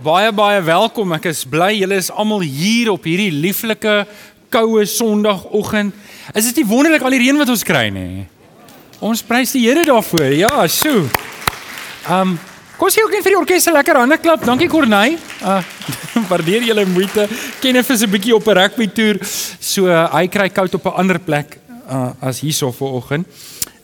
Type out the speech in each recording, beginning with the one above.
Baie baie welkom. Ek is bly julle is almal hier op hierdie lieflike koue Sondagoggend. Is dit nie wonderlik al die reën wat ons kry nie? Ons prys die Here daarvoor. Ja, so. Ehm um, kom sien ook net vir die orkes lekker hande klap. Dankie Corney. Uh waardeer julle moeite. Kenneth is 'n bietjie op 'n rugby toer. So uh, hy kry koud op 'n ander plek uh as hierso vanoggend.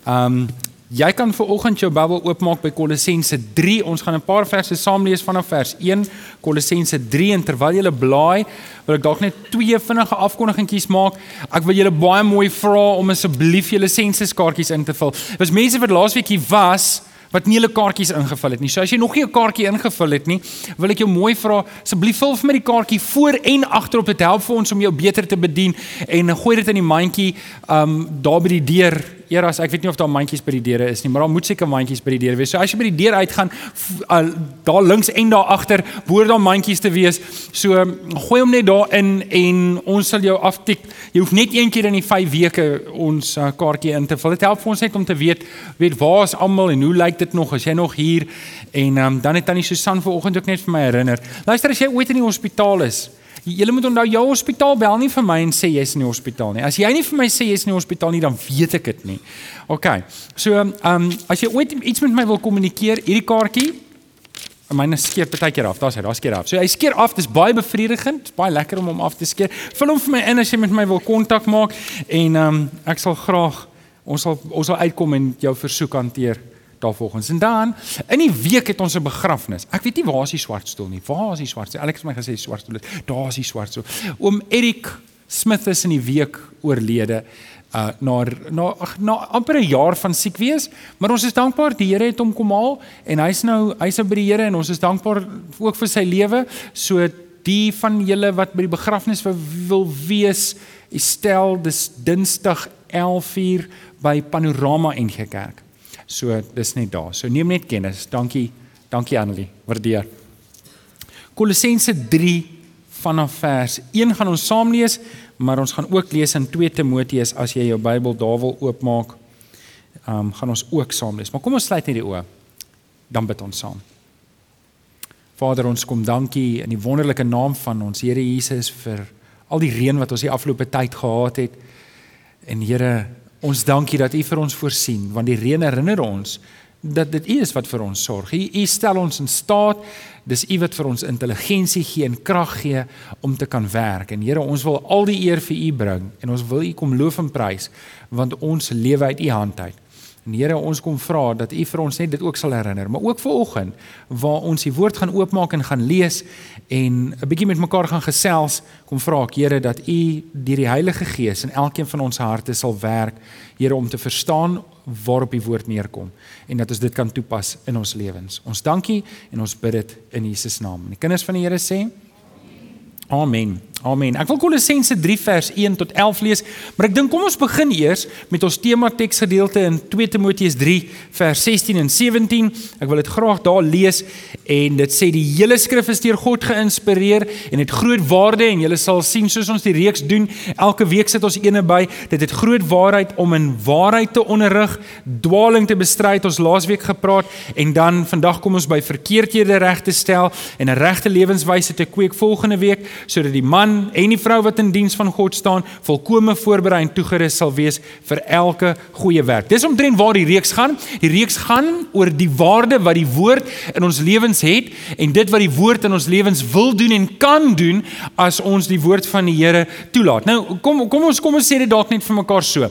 Ehm um, Jy kan vir oggend jou Bybel oopmaak by Kolossense 3. Ons gaan 'n paar verse saam lees vanaf vers 1 Kolossense 3 en terwyl jy blaai, wil ek dalk net twee vinnige afkondigingkies maak. Ek wil julle baie mooi vra om asseblief julle sensuskaartjies in te vul. Was mense wat laasweek hier was wat nie hulle kaartjies ingevul het nie. So as jy nog nie 'n kaartjie ingevul het nie, wil ek jou mooi vra asseblief vul vir my die kaartjie voor en agterop. Dit help vir ons om jou beter te bedien en gooi dit in die mandjie um daar by die deur Eras, ek weet nie of daar mandjies by die deure is nie, maar daar moet seker mandjies by die deure wees. So as jy by die deur uitgaan, daar links en daar agter, behoort daar mandjies te wees. So gooi hom net daar in en ons sal jou aftik. Jy hoef net een keer in die 5 weke ons uh, kaartjie in te vul. Dit help vir ons net om te weet weet waar is almal en hoe lyk dit nog as jy nog hier en um, dan het tannie Susan vanoggend ook net vir my herinner. Luister as jy ooit in die hospitaal is, Julle moet onthou jou hospitaal bel nie vir my en sê jy's in die hospitaal nie. As jy nie vir my sê jy's in die hospitaal nie, dan weet ek dit nie. OK. So, ehm um, as jy ooit iets met my wil kommunikeer, hierdie kaartjie myne skeer baie keer af. Daar's hy, daar skeer af. So hy skeer af. Dis baie bevredigend. Dis baie lekker om hom af te skeer. Vul hom vir my in as jy met my wil kontak maak en ehm um, ek sal graag ons sal ons sal uitkom en jou versoek hanteer daarvolgens. En dan in die week het ons 'n begrafnis. Ek weet nie waar is die swart stoel nie. Waar is die swart stoel? Alex het my gesê swart stoel. Daar is die swart stoel. Oom Erik Smith is in die week oorlede uh na na na amper 'n jaar van siek wees, maar ons is dankbaar die Here het hom kom haal en hy's nou hy's by die Here en ons is dankbaar ook vir sy lewe. So die van julle wat by die begrafnis wil wees, stel dis Dinsdag 11:00 by Panorama NG Kerk. So dis net daar. So neem net kennis. Dankie. Dankie Annelie. Waardeer. Kolossense 3 vanaf vers 1 gaan ons saam lees, maar ons gaan ook lees in 2 Timoteus as jy jou Bybel daar wil oopmaak. Ehm um, gaan ons ook saam lees. Maar kom ons sluit net die oë. Dan bid ons saam. Vader, ons kom dankie in die wonderlike naam van ons Here Jesus vir al die reën wat ons die afgelope tyd gehad het. En Here, Ons dankie dat U vir ons voorsien want die reën herinner ons dat dit U is wat vir ons sorg. U, U stel ons in staat. Dis U wat vir ons intelligensie gee en krag gee om te kan werk. En Here, ons wil al die eer vir U bring en ons wil U kom loof en prys want ons lewe uit U hand uit. En Here, ons kom vra dat U vir ons net dit ook sal herinner, maar ook vir oggend waar ons die woord gaan oopmaak en gaan lees en 'n bietjie met mekaar gaan gesels, kom vra ek Here dat U deur die Heilige Gees in elkeen van ons harte sal werk, Here om te verstaan waarop die woord neerkom en dat ons dit kan toepas in ons lewens. Ons dankie en ons bid dit in Jesus naam. En die kinders van die Here sê Amen. Amen. Ek wil Kolossense 3 vers 1 tot 11 lees, maar ek dink kom ons begin eers met ons tema teksgedeelte in 2 Timoteus 3 vers 16 en 17. Ek wil dit graag daar lees en dit sê die hele skrif is deur God geïnspireer en het groot waarde en julle sal sien soos ons die reeks doen, elke week sit ons eene by, dit het groot waarheid om in waarheid te onderrig, dwaaling te bestry, ons laasweek gepraat en dan vandag kom ons by verkeerdhede reg te stel en 'n regte lewenswyse te kweek volgende week sodat die man en die vrou wat in diens van God staan, volkome voorberei en toegerus sal wees vir elke goeie werk. Dis omtrent waar die reeks gaan. Die reeks gaan oor die waarde wat die woord in ons lewens het en dit wat die woord in ons lewens wil doen en kan doen as ons die woord van die Here toelaat. Nou kom kom ons kom ons sê dit dalk net vir mekaar so.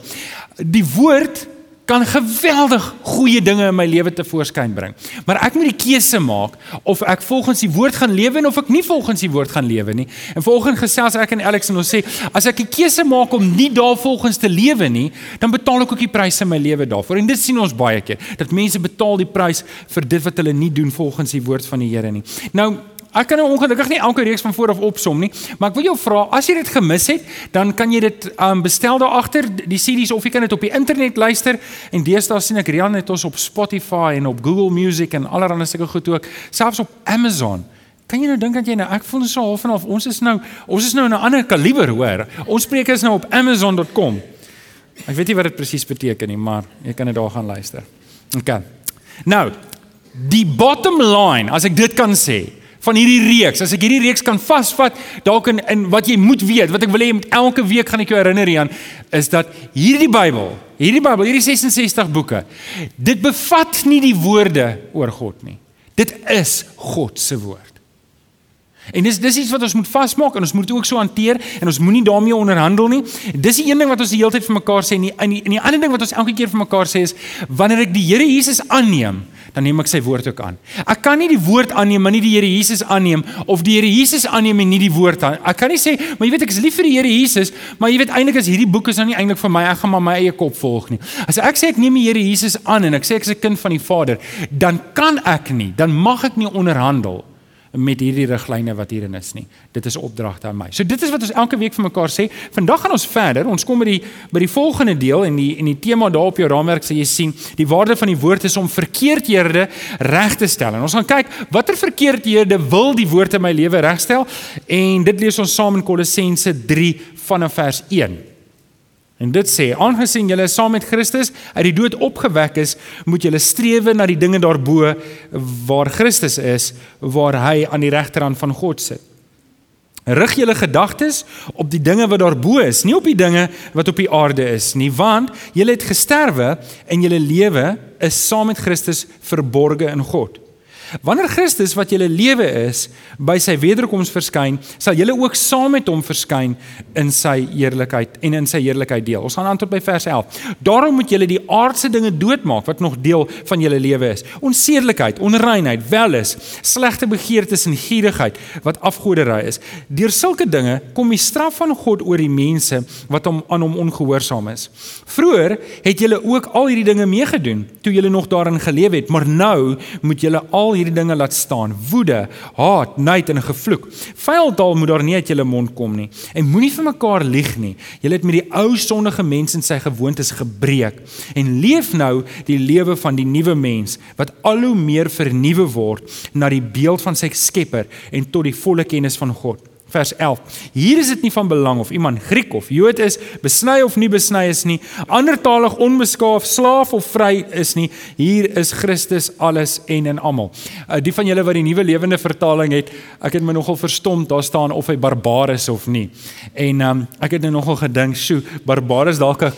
Die woord kan geweldig goeie dinge in my lewe te voorskyn bring. Maar ek moet die keuse maak of ek volgens die woord gaan lewe of ek nie volgens die woord gaan lewe nie. En volgens gesels ek en Alex en ons sê as ek die keuse maak om nie daarvolgens te lewe nie, dan betaal ek ook die pryse in my lewe daarvoor. En dit sien ons baie keer dat mense betaal die prys vir dit wat hulle nie doen volgens die woord van die Here nie. Nou Ek kan nou ongelukkig nie elke reeks van voor af opsom nie, maar ek wil jou vra, as jy dit gemis het, dan kan jy dit um bestel daar agter, die CD's of jy kan dit op die internet luister en deesdae sien ek Rian het ons op Spotify en op Google Music en allerlei sulke goed ook, selfs op Amazon. Kan jy nou dink dat jy nou ek voel so half en half ons is nou ons is nou in 'n ander kaliber hoor. Ons preek is nou op amazon.com. Ek weet nie wat dit presies beteken nie, maar jy kan dit daar gaan luister. OK. Nou, die bottom line, as ek dit kan sê, van hierdie reeks. As ek hierdie reeks kan vasvat, dalk in in wat jy moet weet, wat ek wil hê elke week gaan ek jou herinner aan, is dat hierdie Bybel, hierdie Bybel, hierdie 66 boeke, dit bevat nie die woorde oor God nie. Dit is God se woord. En dis dis iets wat ons moet vasmaak en ons moet ook so hanteer en ons moenie daarmee onderhandel nie. Dis die een ding wat ons die hele tyd vir mekaar sê en die en die, die ander ding wat ons elke keer vir mekaar sê is wanneer ek die Here Jesus aanneem, dan neem ek sy woord ook aan. Ek kan nie die woord aanneem maar nie die Here Jesus aanneem of die Here Jesus aanneem en nie die woord aan. Ek kan nie sê, maar jy weet ek is lief vir die Here Jesus, maar jy weet eintlik is hierdie boek is nou nie eintlik vir my, ek gaan maar my eie kop volg nie. As ek sê ek neem die Here Jesus aan en ek sê ek is 'n kind van die Vader, dan kan ek nie, dan mag ek nie onderhandel met hierdie riglyne wat hierin is nie. Dit is opdragte aan my. So dit is wat ons elke week vir mekaar sê. Vandag gaan ons verder. Ons kom by die by die volgende deel en die en die tema daar op jou raamwerk sê jy sien, die waarde van die woord is om verkeerdhede reg te stel. En ons gaan kyk watter verkeerdhede wil die woord in my lewe regstel en dit lees ons saam in Kolossense 3 vanaf vers 1. En dit sê, aangesien julle saam met Christus uit die dood opgewek is, moet julle streef na die dinge daarbo waar Christus is, waar hy aan die regterhand van God sit. Rig julle gedagtes op die dinge wat daarbo is, nie op die dinge wat op die aarde is nie, want julle het gesterwe en julle lewe is saam met Christus verborge in God. Wanneer Christus wat julle lewe is by sy wederkoms verskyn, sal julle ook saam met hom verskyn in sy heerlikheid en in sy heerlikheid deel. Ons gaan antwoord by vers 11. Daarom moet julle die aardse dinge doodmaak wat nog deel van julle lewe is. Onsedelikheid, onreinheid, welis, slegte begeertes en gierigheid wat afgoderry is. Deur sulke dinge kom die straf van God oor die mense wat hom aan hom ongehoorsaam is. Vroeger het julle ook al hierdie dinge meegedoen toe julle nog daarin geleef het, maar nou moet julle al hierdie dinge laat staan: woede, haat, nait en gevloek. Vuil taal moet daar nie uit julle mond kom nie. En moenie vir mekaar lieg nie. Julle het met die ou sondige mens en sy gewoontes gebreek en leef nou die lewe van die nuwe mens wat al hoe meer vernuwe word na die beeld van sy Skepper en tot die volle kennis van God vers 11. Hier is dit nie van belang of iemand Griek of Jood is, besny of nie besny is nie, andertalig onbeskaaf, slaaf of vry is nie. Hier is Christus alles en in almal. Uh, die van julle wat die nuwe lewende vertaling het, ek het my nogal verstom, daar staan of hy barbaar is of nie. En um, ek het nou nogal gedink, "Sjoe, barbaar is dalk 'n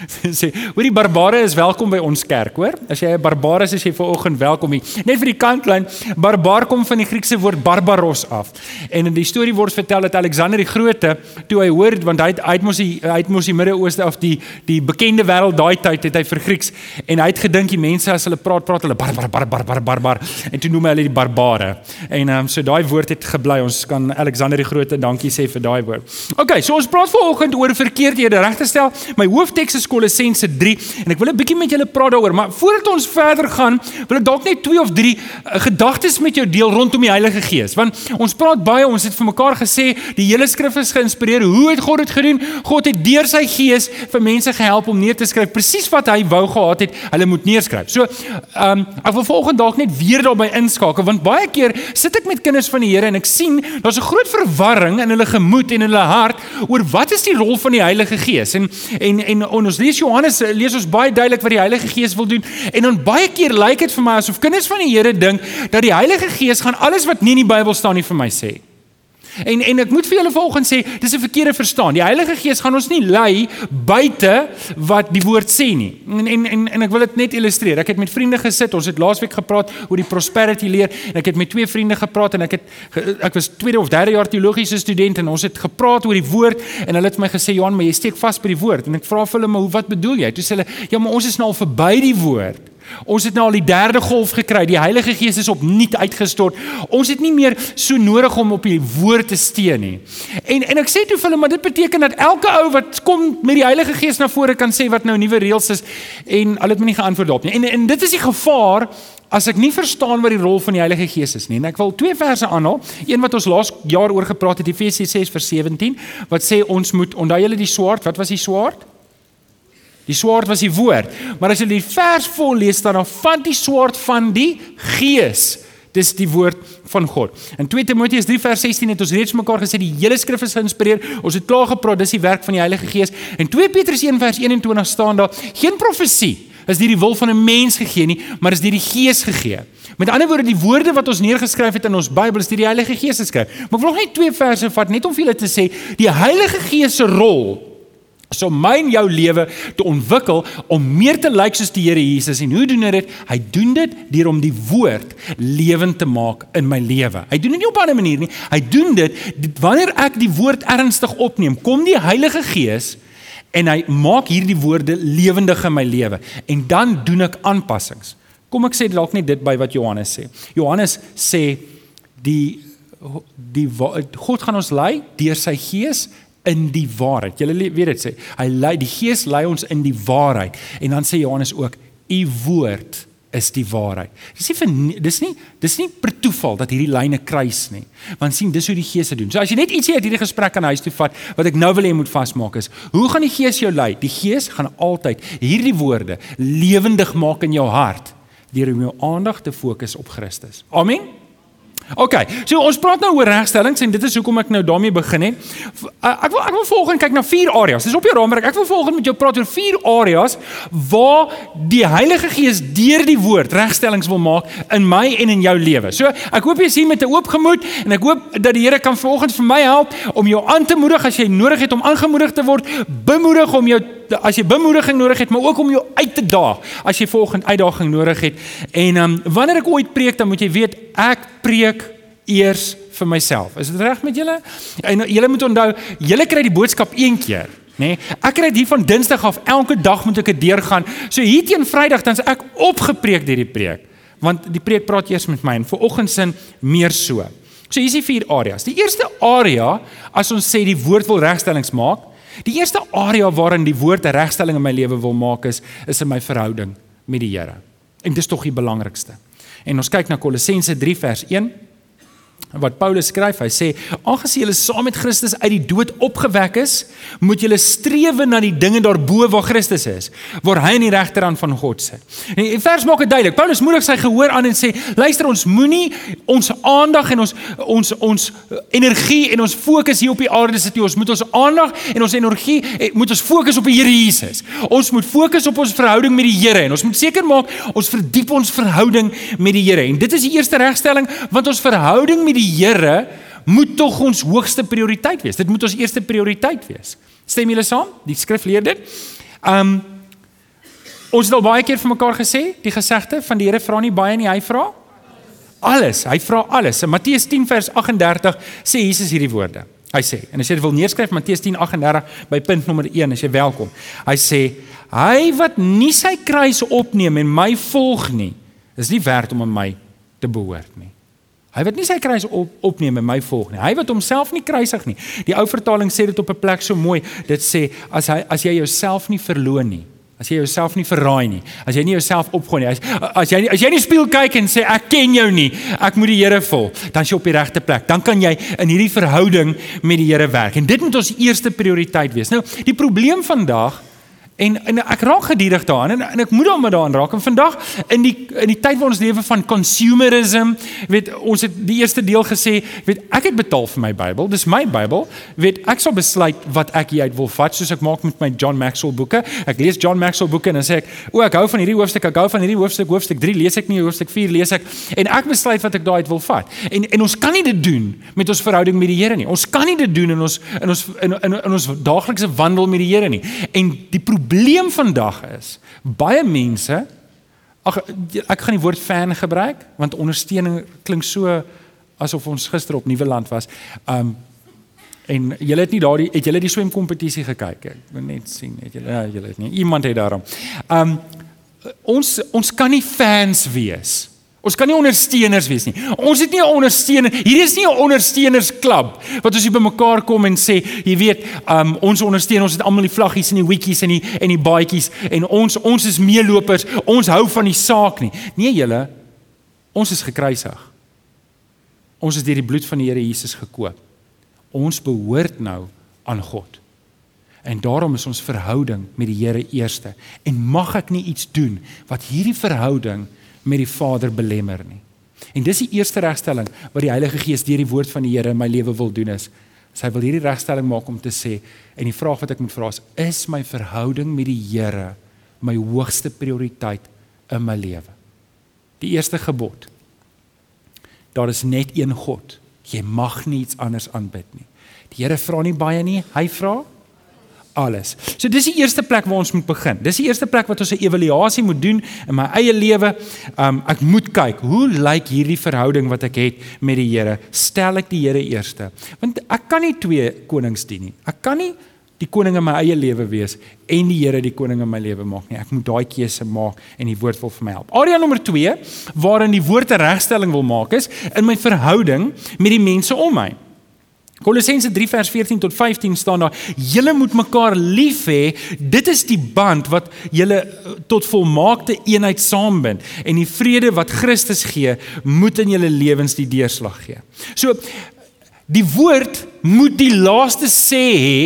sê, hoor die barbare is welkom by ons kerk, hoor? As jy 'n barbaar is, is jy vanoggend welkom hier. Net vir die kantlyn, barbaar kom van die Griekse woord barbaros af. En in die storie word vertel dat Alexander die Grote, toe hy hoor want hy het hy het mos die hy het mos die Midde-Ooste of die die bekende wêreld daai tyd het hy vir Grieks en hy het gedink die mense as hulle praat praat hulle bar bar bar bar bar bar bar en toe noem hy hulle die barbare. En ehm um, so daai woord het gebly. Ons kan Alexander die Grote dankie sê vir daai woord. OK, so ons praat vanoggend oor verkeerdhede reg te stel. My hoofteks is Kolossense 3 en ek wil 'n bietjie met julle praat daaroor, maar voordat ons verder gaan, wil ek dalk net twee of drie uh, gedagtes met jou deel rondom die Heilige Gees. Want ons praat baie, ons het vir mekaar gesê die hele skrif is geïnspireer. Hoe het God dit gedoen? God het deur sy Gees vir mense gehelp om neer te skryf presies wat hy wou gehad het, hulle moet neerskryf. So, ehm um, ek wil volgende dalk net weer daarby inskakel want baie keer sit ek met kinders van die Here en ek sien daar's 'n groot verwarring in hulle gemoed en in hulle hart oor wat is die rol van die Heilige Gees? En en en ons lees Johannes lees ons baie duidelik wat die Heilige Gees wil doen en dan baie keer lyk dit vir my asof kinders van die Here dink dat die Heilige Gees gaan alles wat nie in die Bybel staan nie vir my sê. En en ek moet vir julle volgens sê, dis 'n verkeerde verstaan. Die Heilige Gees gaan ons nie lei buite wat die woord sê nie. En en en, en ek wil dit net illustreer. Ek het met vriende gesit. Ons het laasweek gepraat oor die prosperity leer en ek het met twee vriende gepraat en ek het ek was tweede of derde jaar teologiese student en ons het gepraat oor die woord en hulle het my gesê Johan, maar jy steek vas by die woord en ek vra vir hulle maar wat bedoel jy? Toe sê hulle ja, maar ons is nou al verby die woord. Ons het nou al die derde golf gekry. Die Heilige Gees is opnuut uitgestort. Ons het nie meer so nodig om op die woord te steun nie. En en ek sê toe vir hulle, maar dit beteken dat elke ou wat kom met die Heilige Gees na vore kan sê wat nou nuwe reëls is en hulle het my nie geantwoord daarop nie. En en dit is die gevaar as ek nie verstaan wat die rol van die Heilige Gees is nie. En ek wil twee verse aanhaal. Een wat ons laas jaar oor gepraat het, Efesië 6:17, wat sê ons moet onthou julle die swaard. Wat was die swaard? Die swaard was die woord. Maar as jy die vers vol lees dan van die swaard van die Gees. Dis die woord van God. In 2 Timoteus 3 vers 16 het ons reeds mekaar gesê die hele skrif is geïnspireer. Ons het klaar gepraat, dis die werk van die Heilige Gees. En 2 Petrus 1 vers 21 staan daar: Geen profesie is deur die wil van 'n mens gegee nie, maar is deur die Gees gegee. Met ander woorde, die woorde wat ons neergeskryf het in ons Bybel is deur die Heilige Gees geskryf. Maar ek wil nog net twee verse vat net om vir julle te sê, die Heilige Gees se rol so my en jou lewe te ontwikkel om meer te lyk soos die Here Jesus en hoe doen hy dit? Hy doen dit deur om die woord lewend te maak in my lewe. Hy doen dit nie op 'n ander manier nie. Hy doen dit wanneer ek die woord ernstig opneem, kom die Heilige Gees en hy maak hierdie woorde lewendig in my lewe en dan doen ek aanpassings. Kom ek sê dalk net dit by wat Johannes sê. Johannes sê die die God gaan ons lei deur sy gees in die waarheid. Julle weet dit sê, hy lei die Gees lei ons in die waarheid. En dan sê Johannes ook, u woord is die waarheid. Dis nie vir dis nie dis nie per toeval dat hierdie lyne kruis nie. Want sien, dis hoe die Gees dit doen. So as jy net ietsie uit hierdie gesprek aan huis toe vat wat ek nou wil hê moet vasmaak is, hoe gaan die Gees jou lei? Die Gees gaan altyd hierdie woorde lewendig maak in jou hart deur om jou aandag te fokus op Christus. Amen. OK. So ons praat nou oor regstellings en dit is hoekom ek nou daarmee begin het. Ek wil ek wil volgens kyk na vier areas. Dis op jou raamwerk. Ek wil volgens met jou praat oor vier areas waar die Heilige Gees deur die woord regstellings wil maak in my en in jou lewe. So ek hoop jy sien met 'n oop gemoed en ek hoop dat die Here kan volgens vir my help om jou aan te moedig as jy nodig het om aangemoedig te word, bemoedig om jou as jy bemoediging nodig het, maar ook om jou uit te daag as jy volgende uitdaging nodig het. En ehm um, wanneer ek ooit preek, dan moet jy weet ek preek eers vir myself. Is dit reg met julle? En julle moet onthou, julle kry die boodskap een keer, nê? Nee, ek kry dit hier van Dinsdag af, elke dag moet ek dit deurgaan. So hier teen Vrydag dan's ek opgepreek deur die preek, want die preek praat eers met my en vir oggendsin meer so. So hier is die vier areas. Die eerste area, as ons sê die woord wil regstellings maak, die eerste area waarin die woord 'n regstelling in my lewe wil maak is is in my verhouding met die Here. En dis tog die belangrikste. En ons kyk na Kolossense 3 vers 1 wat Paulus skryf, hy sê: "Aangesien julle saam met Christus uit die dood opgewek is, moet julle streef na die dinge daarbo waar Christus is, waar hy aan die regterhand van God sit." En die vers maak dit duidelik. Paulus moedig sy gehoor aan en sê: "Luister, ons moenie ons aandag en ons ons ons energie en ons fokus hier op die aarde sit nie. Ons moet ons aandag en ons energie eh, moet ons fokus op die Here Jesus. Ons moet fokus op ons verhouding met die Here en ons moet seker maak ons verdiep ons verhouding met die Here. En dit is die eerste regstelling want ons verhouding met die Here moet tog ons hoogste prioriteit wees. Dit moet ons eerste prioriteit wees. Stem julle saam? Die skrif leer dit. Um ons het al baie keer vir mekaar gesê, die gesegde van die Here vra nie baie nie, hy vra alles. Hy vra alles. In Matteus 10 vers 38 sê Jesus hierdie woorde. Hy sê, en as jy dit wil neerskryf Matteus 10:38 by punt nommer 1, as jy welkom. Hy sê, hy wat nie sy kruis opneem en my volg nie, is nie werd om aan my te behoort nie. Hy wat nie sy kruis op, opneem en my volg nie. Hy wat homself nie kruisig nie. Die ou vertaling sê dit op 'n plek so mooi. Dit sê as hy as jy jouself nie verloon nie, as jy jouself nie verraai nie, as jy nie jouself opgooi nie, as, as jy as jy in die spieël kyk en sê ek ken jou nie, ek moet die Here volg, dan is jy op die regte plek. Dan kan jy in hierdie verhouding met die Here werk. En dit moet ons eerste prioriteit wees. Nou, die probleem vandag En en ek raak gedurig daaraan en, en ek moet hom daaraan raak. En vandag in die in die tyd waar ons lewe van consumerism, weet ons het die eerste deel gesê, weet ek het betaal vir my Bybel. Dis my Bybel. Weet ek sal besluit wat ek hieruit wil vat soos ek maak met my John Maxwell boeke. Ek lees John Maxwell boeke en dan sê ek, "O, ek hou van hierdie hoofstuk, ek hou van hierdie hoofstuk, hoofstuk 3 lees ek nie, hoofstuk 4 lees ek." En ek besluit wat ek daaruit wil vat. En en ons kan nie dit doen met ons verhouding met die Here nie. Ons kan nie dit doen in ons in ons in, in, in ons daaglikse wandel met die Here nie. En die probleem vandag is baie mense ag ek gaan die woord fan gebruik want ondersteuning klink so asof ons gister op Nuwe Land was. Um en julle het nie daardie het julle die swemkompetisie gekyk? Ek wil net sien het julle ja, julle het nie. Iemand het daarom. Um ons ons kan nie fans wees Ons kan nie ondersteuners wees nie. Ons het nie 'n ondersteuner. Hier is nie 'n ondersteunersklub wat ons hier bymekaar kom en sê, jy weet, um, ons ondersteun, ons het almal die vlaggies en die wikkies en die en die baadjies en ons ons is meelopers. Ons hou van die saak nie. Nee julle, ons is gekruisig. Ons is deur die bloed van die Here Jesus gekoop. Ons behoort nou aan God. En daarom is ons verhouding met die Here eerste. En mag ek nie iets doen wat hierdie verhouding met die Vader belemmer nie. En dis die eerste regstelling wat die Heilige Gees deur die woord van die Here in my lewe wil doen is. Sy wil hierdie regstelling maak om te sê en die vraag wat ek moet vra is: is my verhouding met die Here my hoogste prioriteit in my lewe. Die eerste gebod. Daar is net een God. Jy mag nie iets anders aanbid nie. Die Here vra nie baie nie, hy vra alles. So dis die eerste plek waar ons moet begin. Dis die eerste plek wat ons 'n evaluasie moet doen in my eie lewe. Um ek moet kyk, hoe lyk hierdie verhouding wat ek het met die Here? Stel ek die Here eerste? Want ek kan nie twee konings dien nie. Ek kan nie die koning in my eie lewe wees en die Here die koning in my lewe maak nie. Ek moet daai keuse maak en die woord wil vir my help. Area nommer 2 waarin die woord 'n regstelling wil maak is in my verhouding met die mense om my. Kolossense 3 vers 14 tot 15 staan daar: "Julle moet mekaar lief hê. Dit is die band wat julle eh, tot volmaakte eenheid saambind en die vrede wat Christus gee, moet in julle lewens die deurslag gee." So Die woord moet die laaste sê hê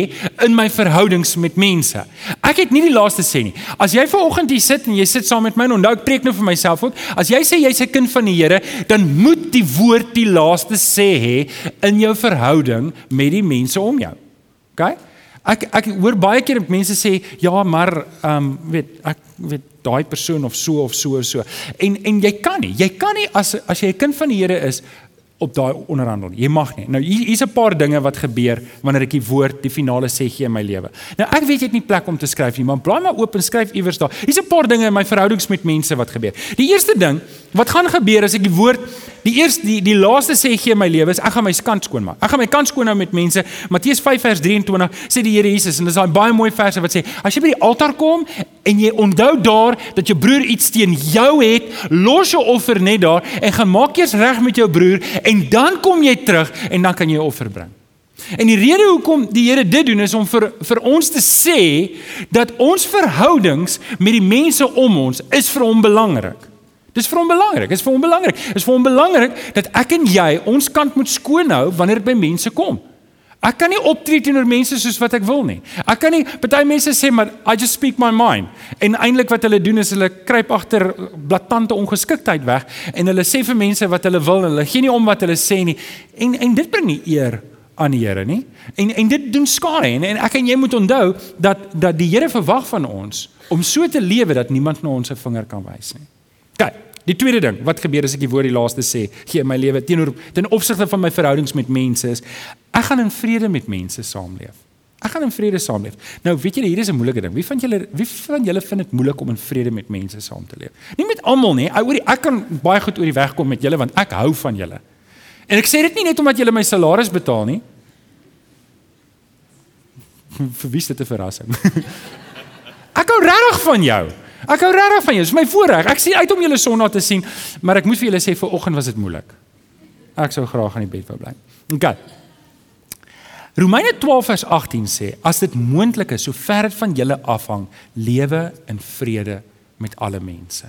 in my verhoudings met mense. Ek het nie die laaste sê nie. As jy vanoggend hier sit en jy sit saam met my en onthou ek preek nou vir myself ook, as jy sê jy's 'n kind van die Here, dan moet die woord die laaste sê hê in jou verhouding met die mense om jou. OK? Ek ek hoor baie keer mense sê ja, maar ehm um, weet ek weet daai persoon of so of so of so. En en jy kan nie. Jy kan nie as as jy 'n kind van die Here is op daai onderhandel. Jy mag nie. Nou hier hier's 'n paar dinge wat gebeur wanneer ek die woord die finale sê gee in my lewe. Nou ek weet jy het nie plek om te skryf nie, maar blaai maar oop en skryf iewers daar. Hier's 'n paar dinge in my verhoudings met mense wat gebeur. Die eerste ding wat gaan gebeur as ek die woord die eerste die die laaste sê gee in my lewe is ek gaan my kant skoon maak. Ek gaan my kant skoon hou met mense. Matteus 5 vers 23 sê die Here Jesus en dis daai baie mooi verse wat sê as jy by die altaar kom en jy onthou daar dat jou broer iets teen jou het, los jou offer net daar en gaan maak eers reg met jou broer en dan kom jy terug en dan kan jy 'n offer bring. En die rede hoekom die Here dit doen is om vir vir ons te sê dat ons verhoudings met die mense om ons is vir hom belangrik. Dis vir hom belangrik, is vir hom belangrik. Is vir hom belangrik dat ek en jy ons kant moet skoon hou wanneer dit by mense kom. Ek kan nie optree teenoor mense soos wat ek wil nie. Ek kan nie party mense sê maar I just speak my mind. En eintlik wat hulle doen is hulle kruip agter blaatante ongeskiktheid weg en hulle sê vir mense wat hulle wil en hulle gee nie om wat hulle sê nie. En en dit bring nie eer aan die Here nie. En en dit doen skade en, en ek en jy moet onthou dat dat die Here verwag van ons om so te lewe dat niemand na ons se vinger kan wys nie. Kyk, Die tweede ding wat gebeur as ek die woord die laaste sê, gee in my lewe teenoor ten opsigte van my verhoudings met mense is ek gaan in vrede met mense saamleef. Ek gaan in vrede saamleef. Nou weet julle hier is 'n moeilike ding. Wie van julle wie van julle vind dit moeilik om in vrede met mense saam te leef? Nie met almal nie. Ek ek kan baie goed oor die weg kom met julle want ek hou van julle. En ek sê dit nie net omdat julle my salaris betaal nie. Vir wie is dit 'n verrassing? ek hou regtig van jou. Ek hou regtig van jou. Dit is my voorreg. Ek sien uit om julle Sondag te sien, maar ek moet vir julle sê vir oggend was dit moeilik. Ek sou graag aan die bed wou bly. OK. Romeine 12 vers 18 sê: As dit moontlik is, sover dit van julle afhang, lewe in vrede met alle mense.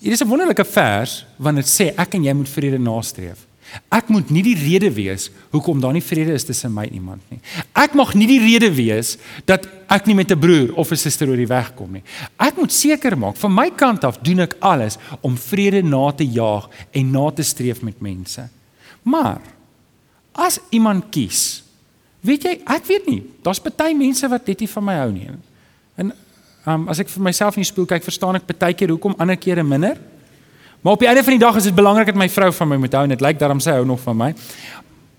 Hier is 'n wonderlike vers wanneer dit sê ek en jy moet vrede nastreef. Ek moet nie die rede wees hoekom daar nie vrede is tussen my en iemand nie. Ek mag nie die rede wees dat ek nie met 'n broer of 'n suster oor die weg kom nie. Ek moet seker maak van my kant af doen ek alles om vrede na te jaag en na te streef met mense. Maar as iemand kies, weet jy, ek weet nie, daar's baie mense wat net nie van my hou nie. En um, as ek vir myself in die spieël kyk, verstaan ek baie keer hoekom ander kere minder. Maar op die einde van die dag is dit belangrik dat my vrou van my moet hou en dit lyk daarom sy hou nog van my.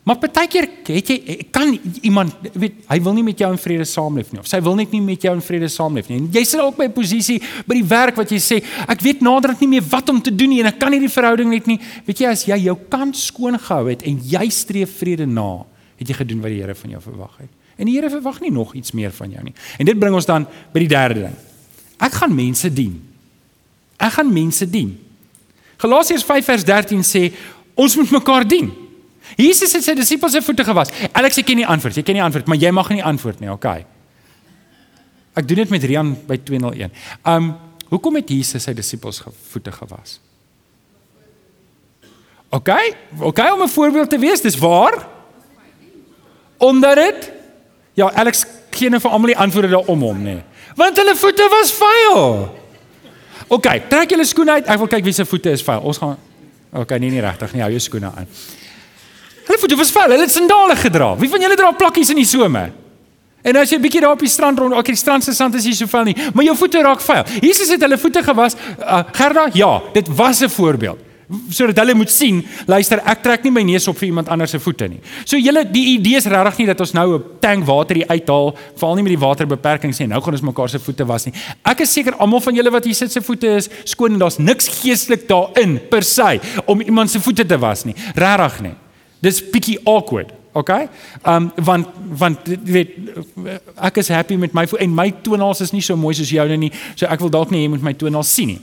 Maar partykeer het jy kan iemand weet hy wil nie met jou in vrede saamleef nie of sy wil net nie met jou in vrede saamleef nie. En jy sit ook by 'n posisie by die werk wat jy sê ek weet naderhand nie meer wat om te doen nie en ek kan hierdie verhouding net nie. Weet jy as jy jou kant skoon gehou het en jy streef vrede na, het jy gedoen wat die Here van jou verwag het. En die Here verwag nie nog iets meer van jou nie. En dit bring ons dan by die derde ding. Ek gaan mense dien. Ek gaan mense dien. Galasiërs 5 vers 13 sê ons moet mekaar dien. Jesus het sy disippels se voete gewas. Alex, ek ken nie antwoord. Jy ken nie antwoord, maar jy mag nie antwoord nie, okay. Ek doen dit met Rian by 201. Um hoekom het Jesus sy disippels voete gewas? Okay? Okay om 'n voorbeeld te wees, dis waar? Omdat dit Ja, Alex gee net vir almal die antwoorde daarom hom, nê. Want hulle voete was vuil. OK, trek julle skoene uit. Ek wil kyk wie se voete is vuil. Ons gaan OK, nee nie regtig nie. Hou jou skoene aan. Hulle voete was vuil. Hulle het sandale gedra. Wie van julle dra plakkies in die somer? En as jy 'n bietjie daar op die strand rond, ok, die strand se sand is nie so vuil nie, maar jou voete raak vuil. Jesus het hulle voete gewas. Uh, Gerda, ja, dit was 'n voorbeeld sodat hulle moet sien, luister, ek trek nie my neus op vir iemand anders se voete nie. So julle die idee is regtig nie dat ons nou 'n tank water uithaal, veral nie met die waterbeperking sê nou gaan ons mekaar se voete was nie. Ek is seker almal van julle wat hier sit se voete is skoon en daar's niks geestelik daarin per se om iemand se voete te was nie. Regtig nie. Dis bietjie awkward. Okay? Um want want weet ek is happy met my en my toenails is nie so mooi soos joune nie. So ek wil dalk nie hê jy moet my toenails sien nie.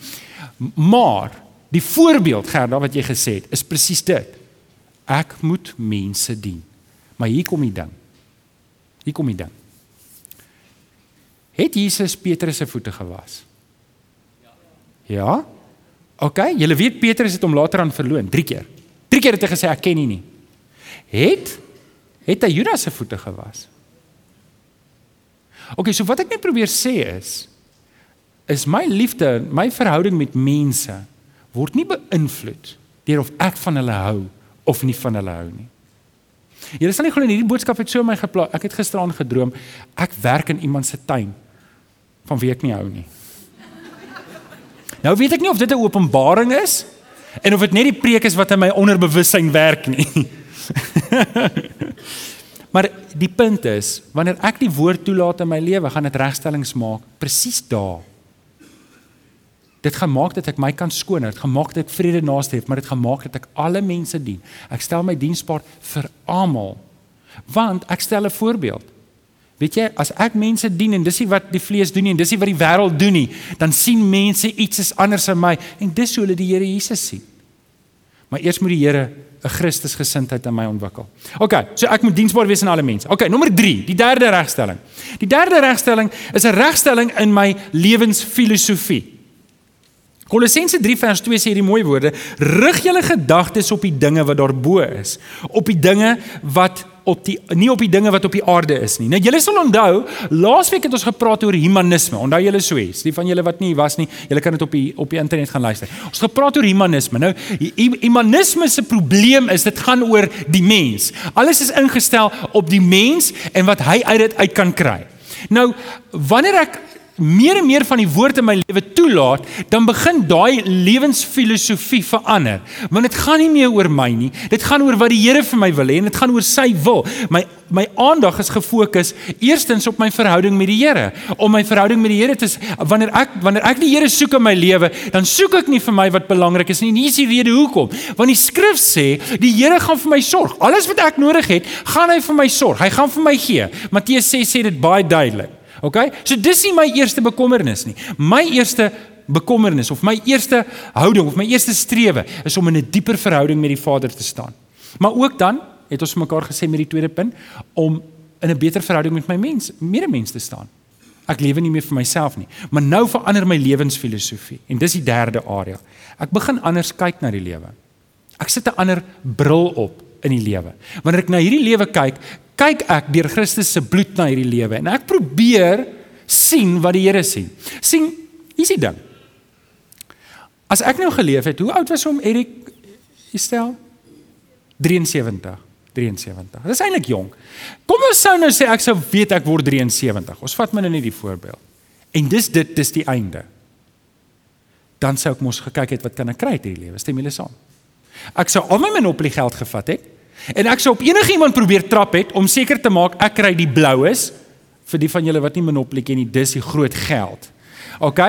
Maar Die voorbeeld Gerda wat jy gesê het, is presies dit. Ek moet mense dien. Maar hier kom die ding. Hier kom die ding. Het Jesus Petrus se voete gewas? Ja. Ja. OK, jy weet Petrus het hom later aan verloon 3 keer. 3 keer het hy gesê ek ken nie nie. Het het hy Judas se voete gewas? OK, so wat ek net probeer sê is is my liefde, my verhouding met mense word nie beïnvloed deur of ek van hulle hou of nie van hulle hou nie. Julle sal nie glo hierdie boodskap het so my geplaas. Ek het gisteraan gedroom ek werk in iemand se tuin van wie ek nie hou nie. Nou weet ek nie of dit 'n openbaring is en of dit net die preek is wat in my onderbewussyn werk nie. maar die punt is, wanneer ek die woord toelaat in my lewe, gaan dit regstellings maak presies daar Dit gaan maak dat ek my kan skoon, dit gaan maak dat ek vrede naaste het, maar dit gaan maak dat ek alle mense dien. Ek stel my diensbaar vir almal. Want ek stel 'n voorbeeld. Weet jy, as ek mense dien en dis nie wat die vlees doen nie en dis nie wat die wêreld doen nie, dan sien mense iets is anders in my en dis hoe hulle die Here Jesus sien. Maar eers moet die Here 'n Christus gesindheid in my ontwikkel. OK, so ek moet diensbaar wees aan alle mense. OK, nommer 3, die derde regstelling. Die derde regstelling is 'n regstelling in my lewensfilosofie. Kolossense 3 vers 2 sê hierdie mooi woorde: Rig julle gedagtes op die dinge wat daarbo is, op die dinge wat op die nie op die dinge wat op die aarde is nie. Nou julle sal onthou, laasweek het ons gepraat oor humanisme. Onthou julle so iets? Die van julle wat nie was nie, julle kan dit op die op die internet gaan luister. Ons gepraat oor humanisme. Nou humanisme se probleem is dit gaan oor die mens. Alles is ingestel op die mens en wat hy uit dit uit kan kry. Nou, wanneer ek meer en meer van die woord in my lewe toelaat, dan begin daai lewensfilosofie verander. Want dit gaan nie meer oor my nie. Dit gaan oor wat die Here vir my wil hê en dit gaan oor sy wil. My my aandag is gefokus eerstens op my verhouding met die Here. Om my verhouding met die Here te wanneer ek wanneer ek die Here soek in my lewe, dan soek ek nie vir my wat belangrik is nie. Nie is die rede hoekom. Want die skrif sê, die Here gaan vir my sorg. Alles wat ek nodig het, gaan hy vir my sorg. Hy gaan vir my gee. Matteus 6 sê dit baie duidelik. OK? So dis nie my eerste bekommernis nie. My eerste bekommernis of my eerste houding of my eerste strewe is om in 'n dieper verhouding met die Vader te staan. Maar ook dan het ons mekaar gesê met die tweede punt om in 'n beter verhouding met my mens, medemens te staan. Ek lewe nie meer vir myself nie, maar nou verander my lewensfilosofie en dis die derde area. Ek begin anders kyk na die lewe. Ek sit 'n ander bril op in die lewe. Wanneer ek na hierdie lewe kyk, kyk ek deur Christus se bloed na hierdie lewe en ek probeer sien wat die Here sien. sien, hier's die ding. As ek nou geleef het, hoe oud was hom Erik Estel? 73. 73. Dis eintlik jonk. Kom ons sou nou sê ek sou weet ek word 73. Ons vat my nou net die voorbeeld. En dis dit dis die einde. Dan sou ek mos gekyk het wat kan ek kry uit hierdie lewe? Stem julle saam? Ek sou al my monopolie geld gevat het En ek sou op enige iemand probeer trap het om seker te maak ek kry die bloues vir die van julle wat nie monopolie ken nie, dis die groot geld. OK?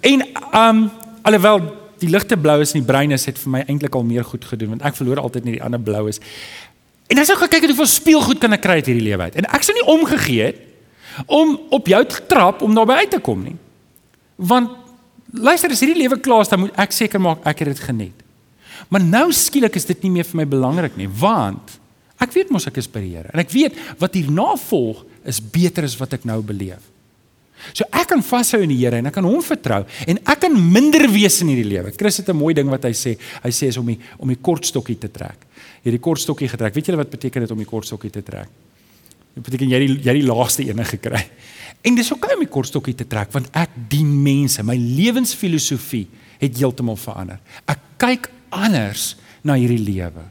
En um alhoewel die ligte bloues in die brein is het vir my eintlik al meer goed gedoen want ek verloor altyd net die ander bloues. En as ek kyk hoeveel speelgoed kan ek kry uit hierdie lewe uit. En ek sou nie omgegee het om op jou te trap om daarby uit te kom nie. Want luister, as hierdie lewe klaar is, dan moet ek seker maak ek het dit geniet. Maar nou skielik is dit nie meer vir my belangrik nie, want ek weet mos ek is by die Here en ek weet wat hierna volg is beter as wat ek nou beleef. So ek kan vashou in die Here en ek kan hom vertrou en ek kan minder wees in hierdie lewe. Chris het 'n mooi ding wat hy sê. Hy sê is om die om die kortstokkie te trek. Hierdie kortstokkie getrek. Weet julle wat beteken dit om die kortstokkie te trek? Dit beteken jy die jy die laaste ene gekry. En dis ook om die kortstokkie te trek want ek dien mense. My lewensfilosofie het heeltemal verander. Ek kyk anders na hierdie lewe.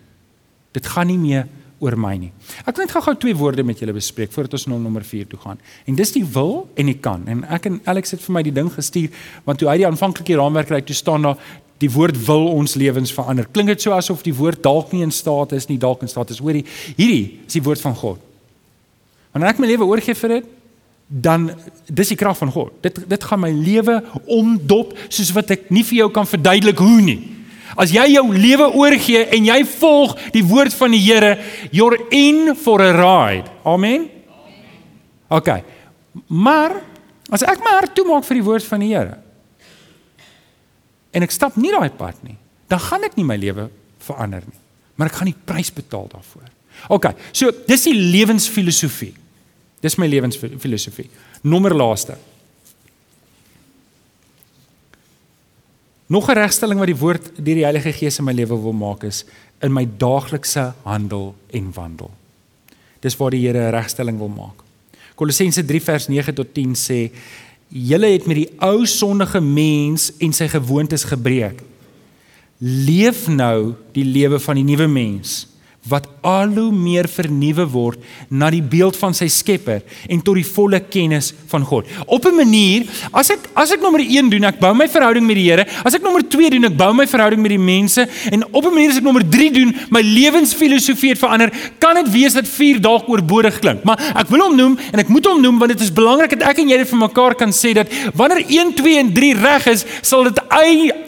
Dit gaan nie meer oor my nie. Ek wil net gou-gou twee woorde met julle bespreek voordat ons na nommer 4 toe gaan. En dis die wil en die kan. En ek en Alex het vir my die ding gestuur want toe hy die aanvanklike raamwerk kry, toe staan daar die woord wil ons lewens verander. Klink dit so asof die woord dalk nie in staat is nie, dalk in staat is. Hoorie, hierdie is die woord van God. Wanneer ek my lewe oorgee vir dit, dan dis die krag van God. Dit dit gaan my lewe omdop soos wat ek nie vir jou kan verduidelik hoe nie. As jy jou lewe oorgee en jy volg die woord van die Here, you're in for a ride. Amen. OK. Maar as ek my hart toemaak vir die woord van die Here en ek stap nie daai pad nie, dan gaan dit nie my lewe verander nie, maar ek gaan die prys betaal daarvoor. OK. So, dis die lewensfilosofie. Dis my lewensfilosofie. Nommer laaste. Nog 'n regstelling wat die woord deur die Heilige Gees in my lewe wil maak is in my daaglikse handel en wandel. Dis waar die Here 'n regstelling wil maak. Kolossense 3 vers 9 tot 10 sê: "Julle het met die ou sondige mens en sy gewoontes gebreek. Leef nou die lewe van die nuwe mens." Wat al hoe meer vernuwe word na die beeld van sy Skepper en tot die volle kennis van God. Op 'n manier, as ek as ek nommer 1 doen, ek bou my verhouding met die Here. As ek nommer 2 doen, ek bou my verhouding met die mense en op 'n manier as ek nommer 3 doen, my lewensfilosofie het verander, kan dit wees dat 4 dalk oorbodig klink. Maar ek wil hom noem en ek moet hom noem want dit is belangrik dat ek en jy dit vir mekaar kan sê dat wanneer 1, 2 en 3 reg is, sal dit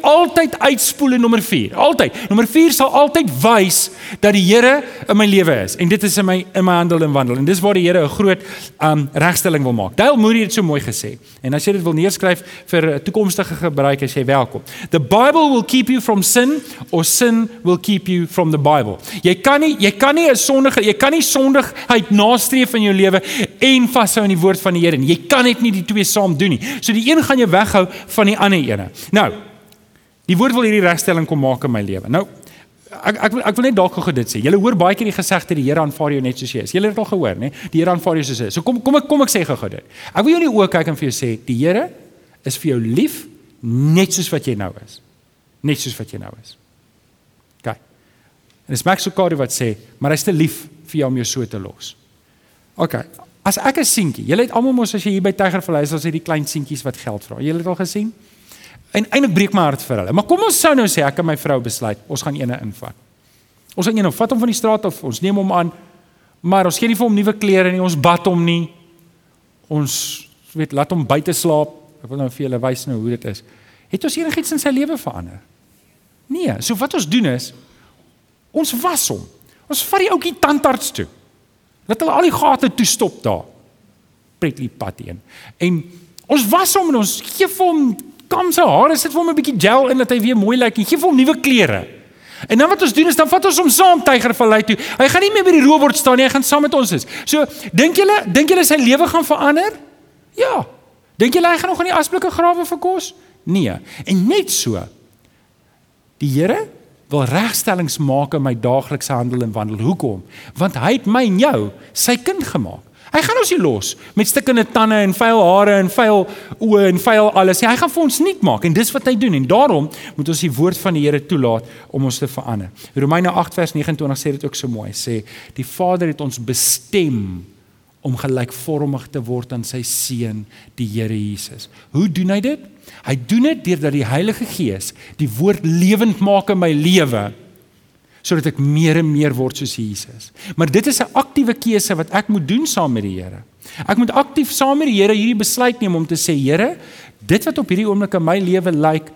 altyd uitspoel in nommer 4. Altyd. Nommer 4 sal altyd wys dat die Here in my lewe is en dit is in my in my handel en wandel en dis waar die Here 'n groot um regstelling wil maak. Dale Moody het so mooi gesê. En as jy dit wil neerskryf vir toekomstige gebruik as jy welkom. The Bible will keep you from sin or sin will keep you from the Bible. Jy kan nie jy kan nie 'n sondige jy kan nie sondigheid nastreef in jou lewe en vashou aan die woord van die Here nie. Jy kan net nie die twee saam doen nie. So die een gaan jou weghou van die ander ene. Nou, die woord wil hierdie regstelling kom maak in my lewe. Nou, ek ek wil ek wil net dalk gou dit sê. Julle hoor baie keer die gesegde die Here aanvaar jou net soos jy is. Julle het dit al gehoor, né? Die Here aanvaar jou soos jy is. So kom kom ek kom ek sê gou dit. Ek wil jou in die oë kyk en vir jou sê, die Here is vir jou lief net soos wat jy nou is. Net soos wat jy nou is. OK. En dis Max Lucado wat sê, maar hy's te lief vir jou om jou so te los. OK. As ek 'n seentjie, julle het almal mos as jy hier by Tigervallei is, as jy die klein seentjies wat geld vra. Julle het al gesien? En eintlik breek my hart vir hulle. Maar kom ons sou nou sê ek en my vrou besluit, ons gaan eene invat. Ons gaan een of vat hom van die straat of ons neem hom aan. Maar ons gee nie vir hom nuwe klere nie, ons bad hom nie. Ons weet laat hom buite slaap. Ek wil nou vir julle wys nou hoe dit is. Het ons enigiets in sy lewe verander? Nee, so wat ons doen is ons was hom. Ons vat die ouetjie tandarts toe. Laat hulle al die gate toe stop daar. Pretty patty in. En ons was hom en ons gee vir hom kam sy hare, sit vir hom 'n bietjie gel in dat hy weer mooi lyk en gee vir hom nuwe klere. En dan wat ons doen is dan vat ons hom saam Tygervallei toe. Hy gaan nie meer by die roebord staan nie, hy gaan saam met ons is. So, dink julle, dink julle sy lewe gaan verander? Ja. Dink julle hy gaan nog in die asblikke grawe vir kos? Nee. En net so. Die Here wil regstellings maak in my daaglikse handel en wandel. Hoekom? Want hy het my en jou sy kind gemaak. Hy gaan ons nie los met stikkende tande en vuil hare en vuil oë en vuil alles nie. Hy gaan vir ons nuut maak en dis wat hy doen en daarom moet ons die woord van die Here toelaat om ons te verander. Romeine 8 vers 29 sê dit ook so mooi. Sê die Vader het ons bestem om gelykvormig te word aan sy seun, die Here Jesus. Hoe doen hy dit? Hy doen dit deurdat die Heilige Gees die woord lewend maak in my lewe sodat ek meer en meer word soos Jesus. Maar dit is 'n aktiewe keuse wat ek moet doen saam met die Here. Ek moet aktief saam met die Here hierdie besluit neem om te sê Here, dit wat op hierdie oomblik in my lewe lyk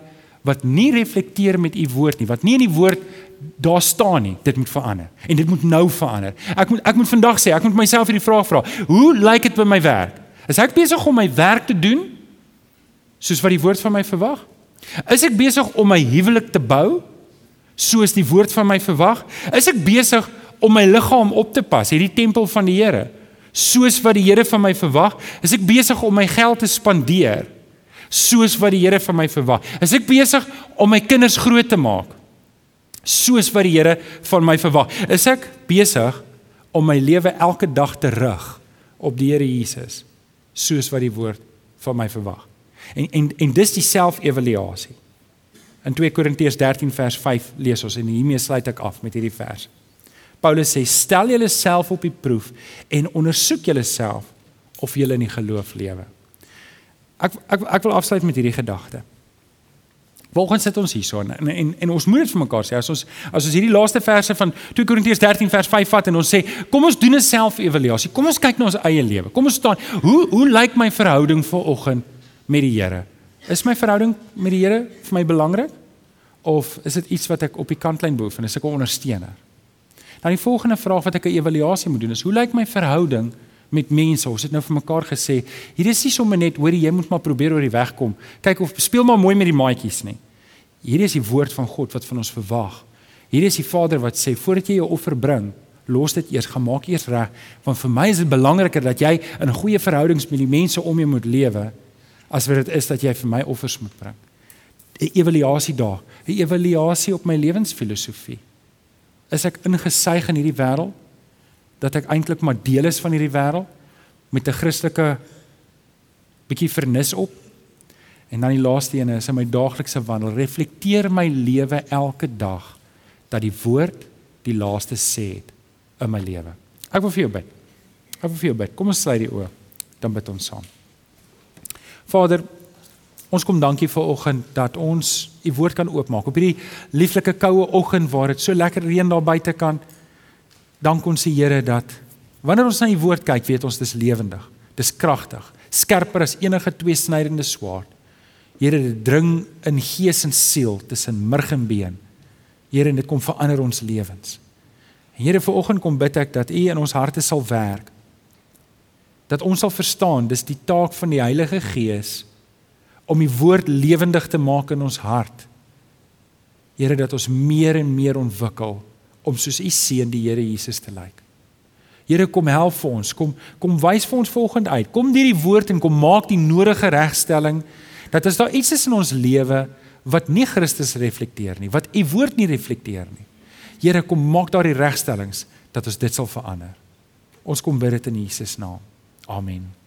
wat nie reflekteer met u woord nie, wat nie in die woord daar staan nie, dit moet verander. En dit moet nou verander. Ek moet ek moet vandag sê, ek moet myself hierdie vraag vra. Hoe lyk dit by my werk? Is ek besig om my werk te doen soos wat die woord van my verwag? Is ek besig om my huwelik te bou soos die woord van my verwag? Is ek besig om my liggaam op te pas, hierdie tempel van die Here, soos wat die Here van my verwag? Is ek besig om my geld te spandeer soos wat die Here van my verwag? Is ek besig om my kinders groot te maak soos wat die Here van my verwag? Is ek besig om my lewe elke dag te rig op die Here Jesus soos wat die woord van my verwag? En en en dis die selfevaluasie. In 2 Korintiërs 13 vers 5 lees ons en hiermee sluit ek af met hierdie vers. Paulus sê stel julleself op die proef en ondersoek julleself of julle in die geloof lewe. Ek ek ek wil afsluit met hierdie gedagte. Volgens sit ons hierso en, en en ons moet dit vir mekaar sê as ons as ons hierdie laaste verse van 2 Korintiërs 13 vers 5 vat en ons sê kom ons doen 'n selfevaluasie. Kom ons kyk na ons eie lewe. Kom ons staan, hoe hoe lyk my verhouding vanoggend met die Here? Is my verhouding met die Here vir my belangrik of is dit iets wat ek op die kantlyn behoef en is ek 'n ondersteuner? Dan die volgende vraag wat ek 'n evaluasie moet doen is hoe lyk my verhouding met mense? Ons het nou vir mekaar gesê, hier is nie sommer net hoor jy moet maar probeer oor die weg kom. Kyk of speel maar mooi met die maatjies nie. Hier is die woord van God wat van ons verwag. Hier is die Vader wat sê voordat jy jou offer bring, los dit eers, gaan maak eers reg, want vir my is dit belangriker dat jy in goeie verhoudings met die mense om jou moet lewe as wat dit is dat jy vir my offers moet bring. 'n Evaluasie daar, 'n evaluasie op my lewensfilosofie. Is ek ingesuig in hierdie wêreld dat ek eintlik maar deel is van hierdie wêreld met 'n Christelike bietjie vernis op? En dan die laaste een is in my daaglikse wandel, reflekteer my lewe elke dag dat die woord die laaste sê het in my lewe. Ek wil vir jou bid. Ek wil vir jou bid. Kom ons sluit die oë. Dan bid ons saam. Vader, ons kom dankie vir oggend dat ons u woord kan oopmaak op hierdie lieflike koue oggend waar dit so lekker reën daar buite kan. Dank ons die Here dat wanneer ons na u woord kyk, weet ons dis lewendig, dis kragtig, skerper as enige tweesnydende swaard. Here, dit dring in gees en siel tussen murg en been. Here, dit kom verander ons lewens. Here, vir oggend kom bid ek dat u in ons harte sal werk dat ons sal verstaan dis die taak van die Heilige Gees om die woord lewendig te maak in ons hart. Here dat ons meer en meer ontwikkel om soos u seun die Here Jesus te lyk. Here kom help vir ons. Kom kom wys vir ons volgende uit. Kom deur die woord en kom maak die nodige regstelling dat as daar iets is in ons lewe wat nie Christus reflekteer nie, wat u woord nie reflekteer nie. Here kom maak daardie regstellings dat ons dit sal verander. Ons kom bid dit in Jesus naam. Amen.